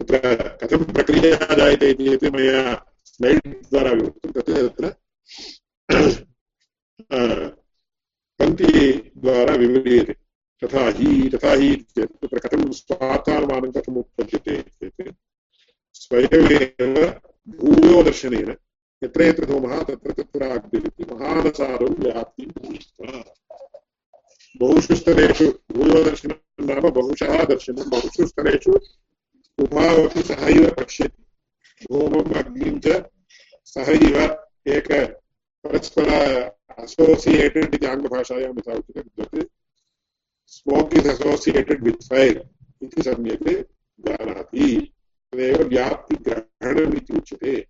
तत्र कथं प्रक्रिया जायते इति मया स्लैड् द्वारा विवृतं तत् तत्र पङ्क्तिद्वारा विव्रियते तथा हि तथा हि तत्र कथं स्वार्थानुमानं कथम् उत्पद्यते चेत् स्वयमेव भूयोदर्शनेन यत्र यत्र धूमः तत्र तत्र अग्निरिति महानसारौ व्याप्तिं भूयित्वा। बहुषु स्तरेषु भूयोदर्शनं नाम बहुशः दर्शनं बहुषु स्तरेषु उभावपि सहैव पश्यति। धूमम् अग्निं च सहैव एक परस्पर असोसियेटेड् इति आङ्ग्लभाषायां यथा उच्यते smoke is associated with fire इति सम्यक् जानाति। तदेव व्याप्तिग्रहणम् इति उच्यते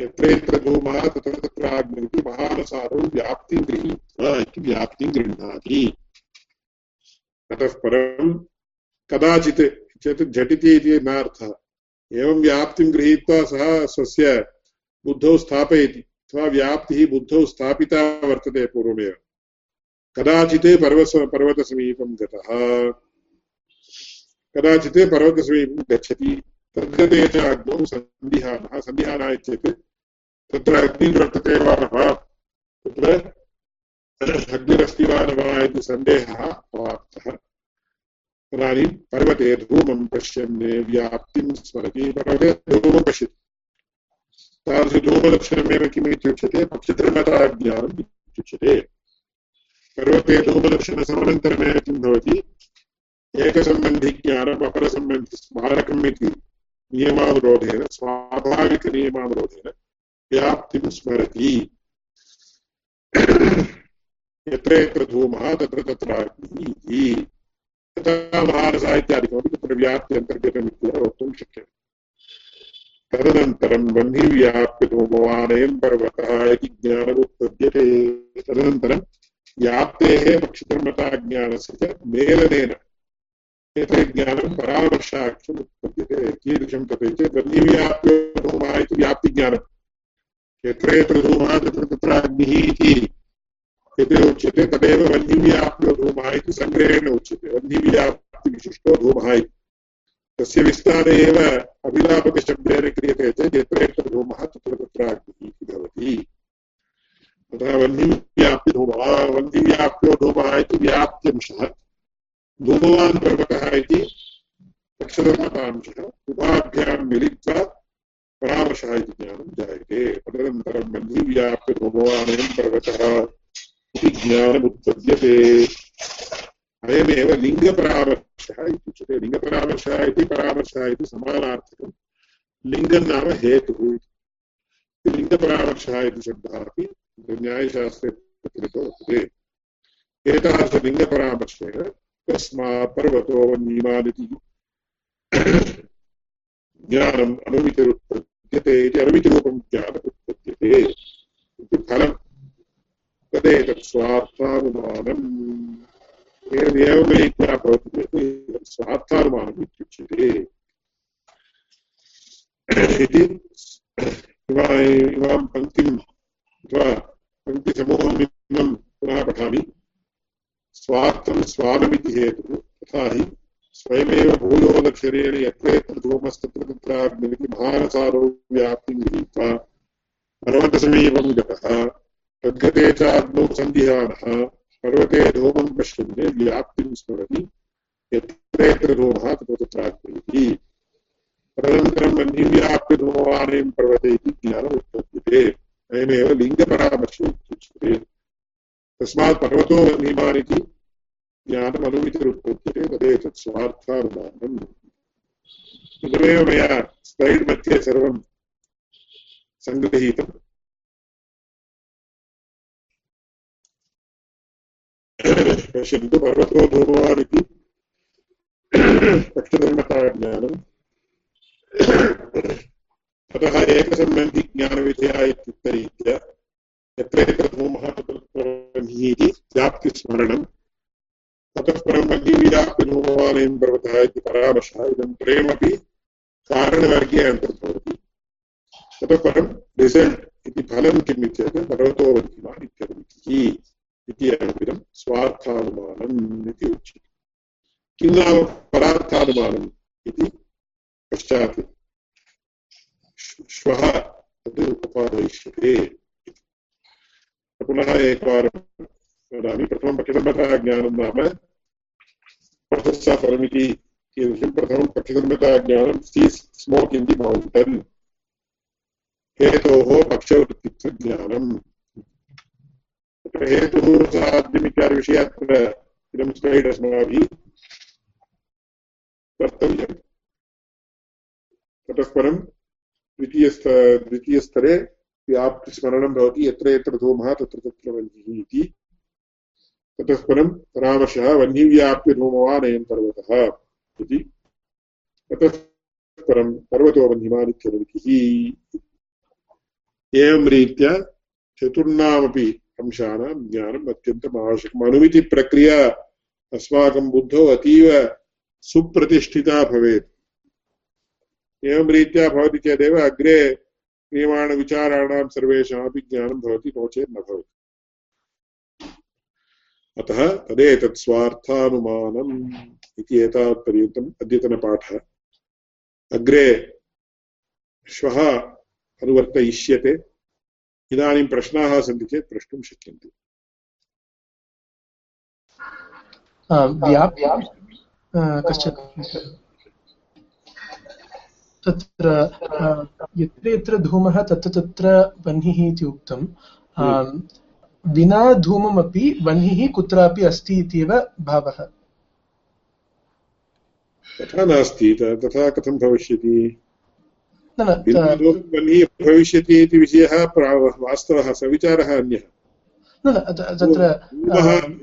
यत्र यत्र धूमः, तत्र तत्र आग्निः महानसारौ व्याप्तिं गृहीत्वा इति व्याप्तिं गृह्णाति। ततः परं कदाचित् चेत् झटिति इति नार्थः एवं व्याप्तिं गृहीत्वा सः स्वस्य बुद्धौ स्थापयति, अथवा व्याप्तिः बुद्धौ स्थापिता वर्तते पूर्वमेव। कदाचित् पर्वत पर्वतसमीपं गतः। कदाचित् पर्वतसमीपं गच्छति। तद्गते च अग्नौ सन्धिहानः सन्धिहानः चेत् तत्र अग्निर्वर्तते वा न वा? तत्र अग्निरस्ति वा न वा इति सन्देहः तदानीं पर्वते धूमं पश्यन् व्याप्तिं स्मरति। पर्वते धूमं पश्यति। तादृशधूमलक्षणमेव किम् इत्युच्यते इत्युच्यते। पर्वते धूमलक्षणसमनन्तरमेव किं भवति एकसम्बन्धिज्ञानम् अपरसम्बन्धि स्मारकम् इति नियमानुरोधेन स्वाभाविकनियमानुरोधेन व्याप्तिं स्मरति यत्र यत्र धूमः तत्र तत्र अग्निः तथा महारसाहित्यादिकमपि तत्र व्याप्त्यन्तर्गतमित्येव वक्तुं शक्यते तदनन्तरं पर्वतः इति तदनन्तरं व्याप्तेः पक्षधर्मताज्ञानस्य च मेलनेन। एतत् ज्ञानं परामर्शाख्यम् उत्पद्यते कीदृशं तत् चेत् वह्निव्याप्यो धूमः इति व्याप्तिज्ञानं यत्र यत्र धूमः तत्र तत्र अग्निः इति। यत् उच्यते, तदेव वह्निव्याप्यो धूमः इति सङ्ग्रहेण उच्यते। वह्निव्याप्तिविशिष्टो धूमः इति। तस्य विस्तारे एव अभिलापकशब्देन क्रियते चेत् यत्र यत्र धूमः तत्र तत्र अग्निः इति भवति। तथा वह्निव्याप्ति धूमः वह्निव्याप्यो धूमः इति व्याप्त्यंशः धूमवान् पर्वतः इति पक्षधर्मतांशः उभाभ्यां मिलित्वा परामर्शः इति ज्ञानं जायते। तदनन्तरं वह्निव्याप्य धूमवानयं पर्वतः इति ज्ञानमुत्पद्यते। अयमेव लिङ्गपरामर्शः इत्युच्यते लिङ्गपरामर्शः इति परामर्शः इति समानार्थकं लिङ्गं नाम हेतुः लिङ्गपरामर्शः इति शब्दः अपि न्यायशास्त्रे प्रचलितो वर्तते एतादृशलिङ्गपरामर्शेन तस्मात् पर्वतो वन्यमानिति ज्ञानम् अनुमितिरुत्पद्यते इति अनुमितिरूपं ज्ञानम् उत्पद्यते इति फलं तदेतत् स्वार्थानुमानम् एवमेव भवति स्वार्थानुमानम् इत्युच्यते इति इमां पङ्क्तिम् अथवा पङ्क्तिसमूहमिमं पुनः पठामि स्वार्थं स्वानमिति हेतुः तथा हि स्वयमेव भूयोदक्षरेण यत्र यत्र धूमस्तत्र तत्राग्निमिति महानसारो व्याप्तिं गृहीत्वा पर्वतसमीपं गतः, तद्गते पर्वते धूमं पश्यन् व्याप्तिं स्मरति यत्र यत्र धूमः तत्र तत्राग्निः पर्वते इति ज्ञानम् उत्पद्यते अयमेव लिङ्गपरामर्शे इत्युच्यते तस्मात् पर्वतो वह्निमान् इति ज्ञानम् अनुमितिरुत्पद्यते तदेतत् स्वार्थानुमानम्। इदमेव मया स्लैड् मध्ये सर्वं सङ्गृहीतम्। पश्यन्तु पर्वतो धूमवान् इति पक्षधर्मताज्ञानम् ततः एकसम्बन्धिज्ञानविधया इत्युक्तरीत्या यत्र यत्र धूमः तत्र इति व्याप्तिस्मरणम् ततः परं बन्धीव्याप्तिधूमवानयं पर्वतः इति परामर्शः इदं त्रयमपि कारणवर्गे अन्तर्भवति ततः परं रिसल्ट् इति फलं किम् इत्येतत् पर्वतो वर्धिमान् इत्यनुमितिः इति इदं स्वार्थानुमानम् इति उच्यते किं नाम परार्थानुमानम् इति पश्चात् श्वः तद् उपादयिष्यते पुनः एकवारं वदामि प्रथमं पठितमतः ज्ञानं नाम फलमिति कीदृशं प्रथमं पक्षधर्मताज्ञानं सीस् स्मोक् इन् दि मौण्टन् हेतोः पक्षवृत्तित्वज्ञानम् तत्र हेतुः साध्यम् इत्यादिविषये अत्र इदं स्लैड् अस्माभिः कर्तव्यम् ततः परं द्वितीयस्त द्वितीयस्तरे व्याप्तिस्मरणं भवति, यत्र यत्र धूमः, तत्र तत्र वह्निः इति। ततः परं परामर्शः वह्निव्याप्तिधूमवान् अयं पर्वतः इति। ततः परं पर्वतो वह्निमान् एवं रीत्या चतुर्णामपि अंशानां ज्ञानम् अत्यन्तम् आवश्यकम्। अनुमितिप्रक्रिया अस्माकं बुद्धौ अतीव सुप्रतिष्ठिता भवेत्। एवं रीत्या भवति चेदेव अग्रे क्रियमाणविचाराणां सर्वेषामपि ज्ञानं भवति, नो चेत् न भवति। अतः तदेतत् स्वार्थानुमानम् इति एतावत्पर्यन्तम् अद्यतनपाठः। अग्रे श्वः अनुवर्तयिष्यते। इदानीं प्रश्नाः सन्ति चेत् प्रष्टुं शक्यन्ते। कश्चित् तत्र यत्र यत्र धूमः तत्र तत्र वह्निः इति उक्तं. विना धूममपि वह्निः कुत्रापि अस्ति इत्येव भावः. तथा नास्ति तथा कथं भविष्यति? न वह्निः भविष्यति इति विषयः वास्तवः सविचारः अन्यः। न तत्र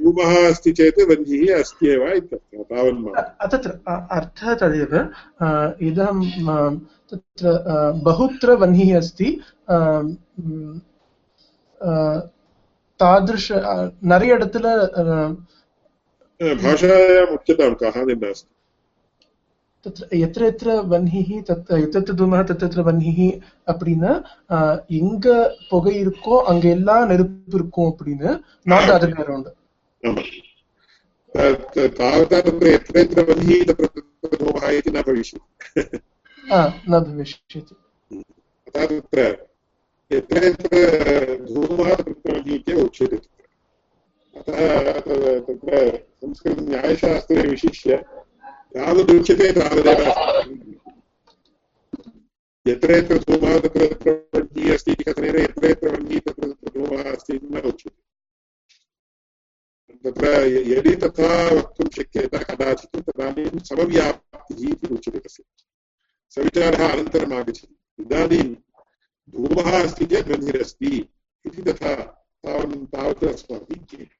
धूमः अस्ति चेत् वह्निः अस्त्येव इत्यर्थः तावन्मात्रम् तत्र अर्थः तदेव इदं तत्र बहुत्र वह्निः अस्ति तादृश நிறைய இடத்துல भाषायाम् उच्यतां कः नास्ति தத்திர எத்திர எத்திர வன்னிஹி தத் எத்தத்து தூமக தத்தத்திர வன்னிஹி அப்படின்னு எங்க புகை இருக்கோ அங்க எல்லாம் நெருப்பு இருக்கும் அப்படின்னு நாட் அதர் வே அரௌண்ட் तावता तत्र यत्र यत्र वह्निः तत्र तत्र धूमः इति न भविष्यति न भविष्यति अतः तत्र यत्र यत्र धूमः तत्र वह्निः इत्येव उच्यते तत्र अतः तत्र संस्कृतन्यायशास्त्रे विशिष्य तावदुच्यते तावदेव यत्र यत्र धूमः तत्र तत्र वह्निः अस्ति इति कथनेन यत्र यत्र वह्निः तत्र तत्र धूमः अस्ति इति न उच्यते तत्र यदि तथा वक्तुं शक्यते कदाचित् तदानीं समव्याप्तिः इति उच्यते तस्य सविचारः अनन्तरम् आगच्छति इदानीं धूमः अस्ति चेत् वह्निरस्ति इति तथा तावन् तावत् अस्माभिः ज्ञेयम्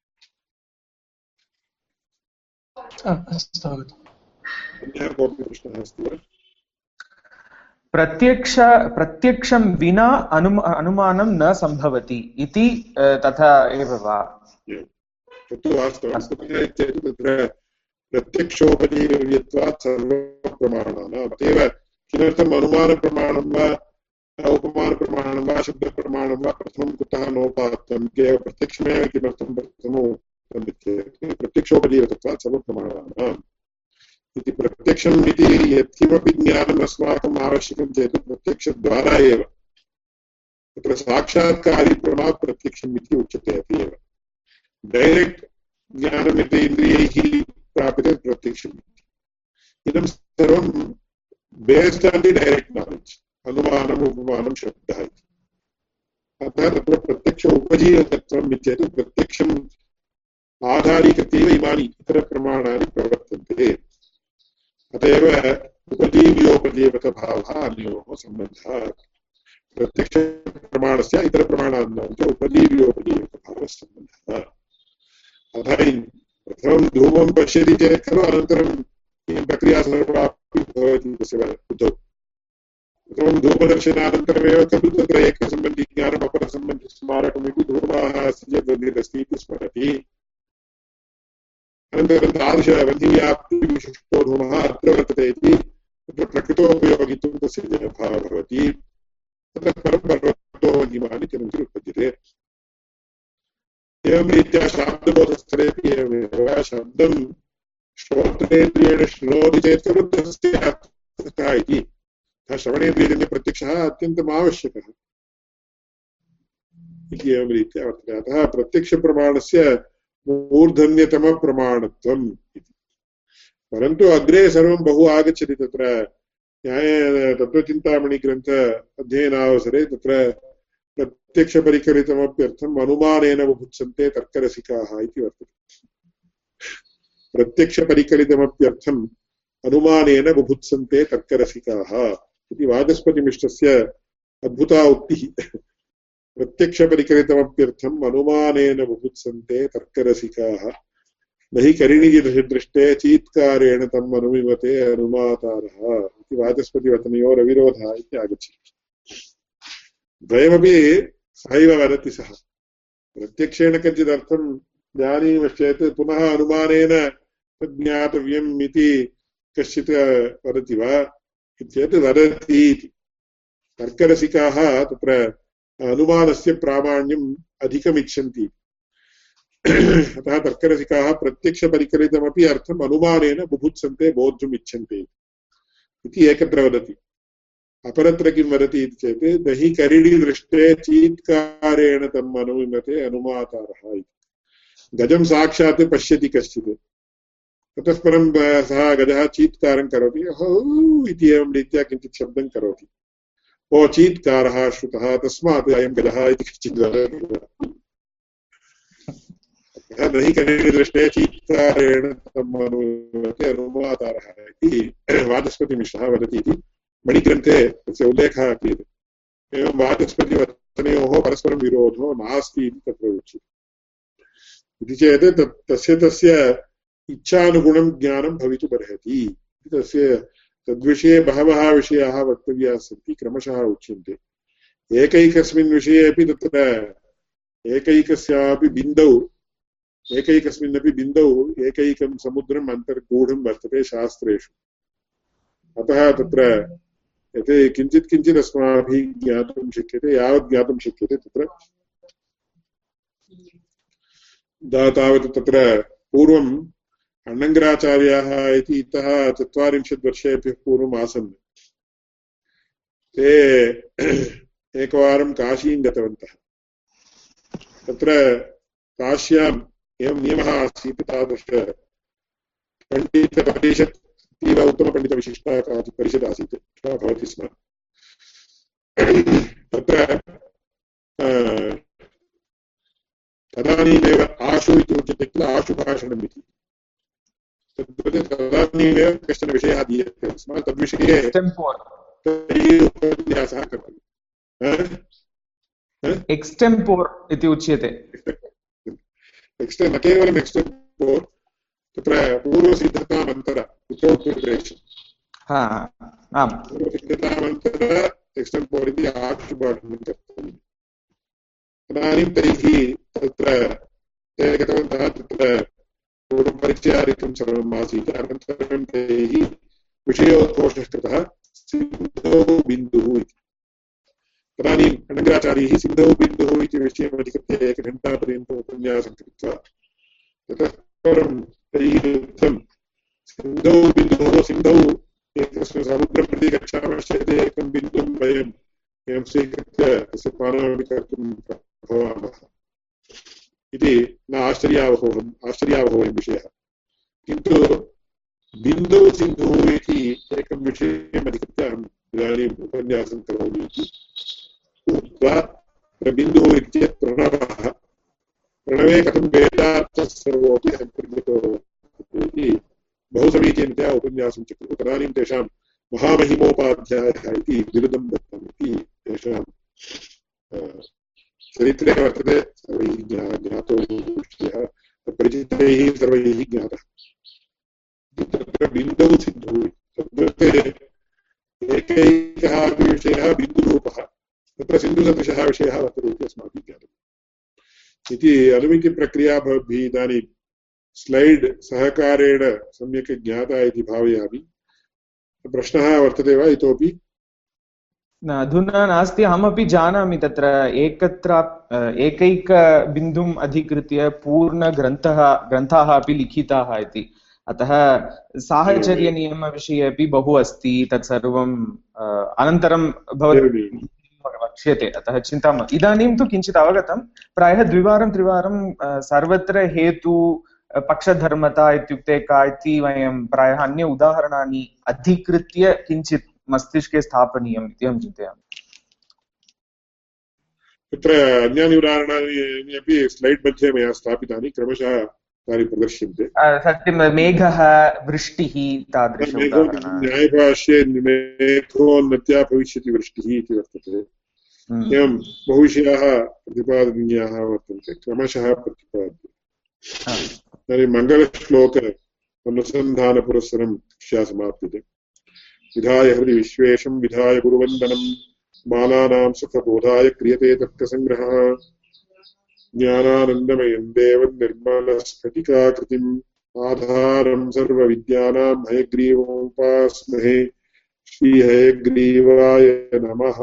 अस्तु अन्यः कोऽपि प्रश्नः अस्ति वा प्रत्यक्ष, प्रत्यक्षं विना अनुम, अनुमानं न सम्भवति इति तथा एव वा? तत्तु वास्तवं कुतः चेत् तत्र प्रत्यक्षोपजीव्यत्वात् सर्वप्रमाणानाम् अतएव किमर्थम् अनुमानप्रमाणं वा, उपमानप्रमाणं वा, शब्दप्रमाणं वा प्रथमं कुतः नोपात्तं? केवलं प्रत्यक्षमेव किमर्थं प्रथमम् उक्तम् चेत् प्रत्यक्षोपजीवकत्वात् सर्वप्रमाणानाम् इति प्रत्यक्षम् इति यत्किमपि ज्ञानम् अस्माकम् आवश्यकं चेत् प्रत्यक्षद्वारा एव। तत्र साक्षात्कारिप्रमा प्रत्यक्षम् इति उच्यते अपि एव। डैरेक्ट् ज्ञानम् यत् इन्द्रियैः प्राप्यते प्रत्यक्षम् इदं सर्वं based on the direct knowledge अनुमानम् उपमानं शब्दः इति। अतः तत्र प्रत्यक्ष उपजीवकत्वम् इत्येतत् प्रत्यक्षम् आधारीकृत्यैव इमानि इतरप्रमाणानि प्रवर्तन्ते। अत एव उपजीव्योपजीवकभावः अन्योः सम्बन्धः प्रत्यक्षप्रमाणस्य इतरप्रमाणानां च उपजीव्योपजीवकभावः सम्बन्धः अतः प्रथमं धूमं पश्यति चेत् खलु अनन्तरं प्रक्रिया सर्वापि भवति तस्य बुद्धौ प्रथमं धूमदर्शनानन्तरमेव खलु तत्र एकसम्बन्धि ज्ञानम् अपरसम्बन्धिस्मारकमिति धूमः अस्ति चेत् वह्निरस्ति इति स्मरति। अनन्तरं तादृशवह्निव्याप्तिविशिष्टो धूमः अत्र वर्तते इति तत्र प्रकृतोपयोगितुं तस्य जनभावः भवति। ततः परं पर्वतो वह्निमानि किमपि उत्पद्यते एवं रीत्या शाब्दबोधस्थलेपि एवमेव। शब्दं श्रोत्रेन्द्रियेण शृणोति चेत् कः इति। श्रवणेन्द्रियजन्यप्रत्यक्षः अत्यन्तम् आवश्यकः इति एवं रीत्या वर्तते। अतः प्रत्यक्षप्रमाणस्य मूर्धन्यतमप्रमाणत्वम् इति। परन्तु अग्रे सर्वं बहु आगच्छति तत्र न्याय तत्त्वचिन्तामणिग्रन्थ अध्ययनावसरे तत्र प्रत्यक्षपरिकलितमप्यर्थम् अनुमानेन बुभुत्सन्ते तर्करसिकाः इति वर्तते। प्रत्यक्षपरिकलितमप्यर्थम् अनुमानेन बुभुत्सन्ते तर्करसिकाः इति वाचस्पतिमिश्रस्य अद्भुता उक्तिः। प्रत्यक्षपरिकलितमप्यर्थम् अनुमानेन बुभुत्सन्ते तर्करसिकाः। न हि करिणिदृष्टे चीत्कारेण तम् अनुमिमते अनुमातारः इति वाचस्पतिवचनयोरविरोधः इति आगच्छति। द्वयमपि सहैव वदति सः। प्रत्यक्षेण कञ्चिदर्थं जानीमश्चेत् पुनः अनुमानेन तद् ज्ञातव्यम् इति कश्चित् वदति वा? चेत् वदति इति। तर्करसिकाः तत्र अनुमानस्य प्रामाण्यम् अधिकमिच्छन्ति। अतः तर्करसिकाः प्रत्यक्षपरिकलितमपि अर्थम् अनुमानेन बुभुत्सन्ते बोद्धुम् इच्छन्ति इति एकत्र वदति। अपरत्र किं वदति इति चेत्, न हि करिणीदृष्टे चीत्कारेण तम् अनुमिमते अनुमातारः इति। गजं साक्षात् पश्यति कश्चित्। ततः परं, सः गजः चीत्कारं करोति। हो इति एवं रीत्या किञ्चित् शब्दं करोति। ओ चीत्कारः श्रुतः तस्मात् अयं गजः इति हि कनिदृष्टे चीत्कारेण अनुवातारः इति वाचस्पतिमिश्रः वदति इति मणिग्रन्थे तस्य उल्लेखः क्रियते एवं वाचस्पतिवचनयोः परस्परं विरोधो नास्ति इति तत्र उच्यते इति चेत् तत् तस्य तस्य इच्छानुगुणं ज्ञानं भवितुमर्हति। तस्य तद्विषये बहवः विषयाः वक्तव्याः सन्ति, क्रमशः उच्यन्ते। एकैकस्मिन् विषये अपि तत्र, एकैकस्यापि बिन्दौ, एकैकस्मिन्नपि बिन्दौ एकैकं समुद्रम् अन्तर्गूढं वर्तते शास्त्रेषु। अतः तत्र यत् किञ्चित् किञ्चित् अस्माभिः ज्ञातुं शक्यते, यावत् ज्ञातुं शक्यते तत्र। तावत् तत्र पूर्वम् अण्णङ्गराचार्याः इति इतः चत्वारिंशत् वर्षेभ्यः पूर्वम् आसन्। ते एकवारं काशीं गतवन्तः। तत्र काश्याम् एवं नियमः आसीत् तादृश पण्डितपरिषत् अतीव उत्तमपण्डितविशिष्टा काचित् परिषत् आसीत्। भवति स्म। तत्र तदानीमेव आशु इति उच्यते किल आशुभाषणम् इति। तदानीमेव कश्चन विषयः दीयते स्म तद्विषये उपन्यासः करोति एक्स्टेम्पोर् इति उच्यते। न केवलम् एक्स्टेम्पोर् तत्र पूर्वसिद्धतामन्तर आम्। पूर्वसिद्धतामन्तर एक्स्टेम्पोर् इति आक्षुपाठनं कर्तव्यम् तदानीं तैः तत्र ते गतवन्तः तत्र पूर्वं परिचयादिकं सर्वम् आसीत् अनन्तरं तैः विषयोद्घोषः कृतः सिन्धौ बिन्दुः इति। तदानीम् अनङ्गराचार्यैः सिन्धौ बिन्दुः इति विषयम् अधिकृत्य एकघण्टापर्यन्तम् उपन्यासं कृत्वा ततः परं तैः उक्तं सिन्धौ बिन्दुः सिन्धौ एकस्मिन् समुद्रं प्रति गच्छामश्चेत् एकं बिन्दुं वयम् एवं स्वीकृत्य तस्य पानमपि कर्तुं भवामः इति न आश्चर्यावहोहम् आश्चर्यावहोयं विषयः। किन्तु बिन्दौ सिन्धुः इति एकं विषयम् अधिकृत्य अहम् इदानीम् उपन्यासं करोमि इति। उक्त्वा बिन्दुः इत्येतत् प्रणवः प्रणवे कथं वेदार्थः अन्तर्गतो इति बहु समीचीनतया उपन्यासं चक्रुः तदानीं तेषां महामहिमोपाध्यायः इति बिरुदं दत्तम् इति तेषां चरित्रे वर्तते। सर्वैः ज्ञातो सर्वैः ज्ञातः तत्र बिन्दौ एकैकः अपि विषयः बिन्दुरूपः तत्र सिन्धुसदृशः विषयः वर्तते इति अस्माभिः ज्ञातम् इति अनुमितिप्रक्रिया भवद्भिः इदानीं स्लैड् सहकारेण सम्यक् ज्ञाता इति भावयामि प्रश्नः वर्तते वा इतोपि अधुना नास्ति अहमपि जानामि तत्र एकत्र एकैकबिन्दुम् अधिकृत्य पूर्णग्रन्थः ग्रन्थाः अपि लिखिताः इति। अतः साहचर्यनियमविषये अपि बहु अस्ति तत्सर्वम् अनन्तरं भवत् वक्ष्यते अतः चिन्ता इदानीं तु किञ्चित् अवगतं प्रायः द्विवारं त्रिवारं सर्वत्र हेतु पक्षधर्मता इत्युक्ते का इति वयं प्रायः अन्य उदाहरणानि अधिकृत्य किञ्चित् मस्तिष्के स्थापनीयम् इति अहं चिन्तयामि। तत्र अन्यानि उदाहरणानि अपि स्लैड् मध्ये मया स्थापितानि क्रमशः तानि प्रदर्श्यन्ते। सत्यं मेघः वृष्टिः तादृश न्यायभाष्ये मेघोन्नत्या भविष्यति वृष्टिः इति वर्तते। हम्म। एवं बहुविषयाः प्रतिपादनीयाः वर्तन्ते क्रमशः प्रतिपाद्यते इदानीं मङ्गलश्लोक अनुसन्धानपुरस्सरं शिक्षा समाप्यते विधाय हृदि विश्वेशं विधाय गुरुवन्दनं। बालानां सुखबोधाय क्रियते तर्कसङ्ग्रहः ज्ञानानन्दमयं देवं निर्मलस्फटिकाकृतिम् आधारं सर्वविद्यानां हयग्रीवमुपास्महे श्रीहयग्रीवाय नमः।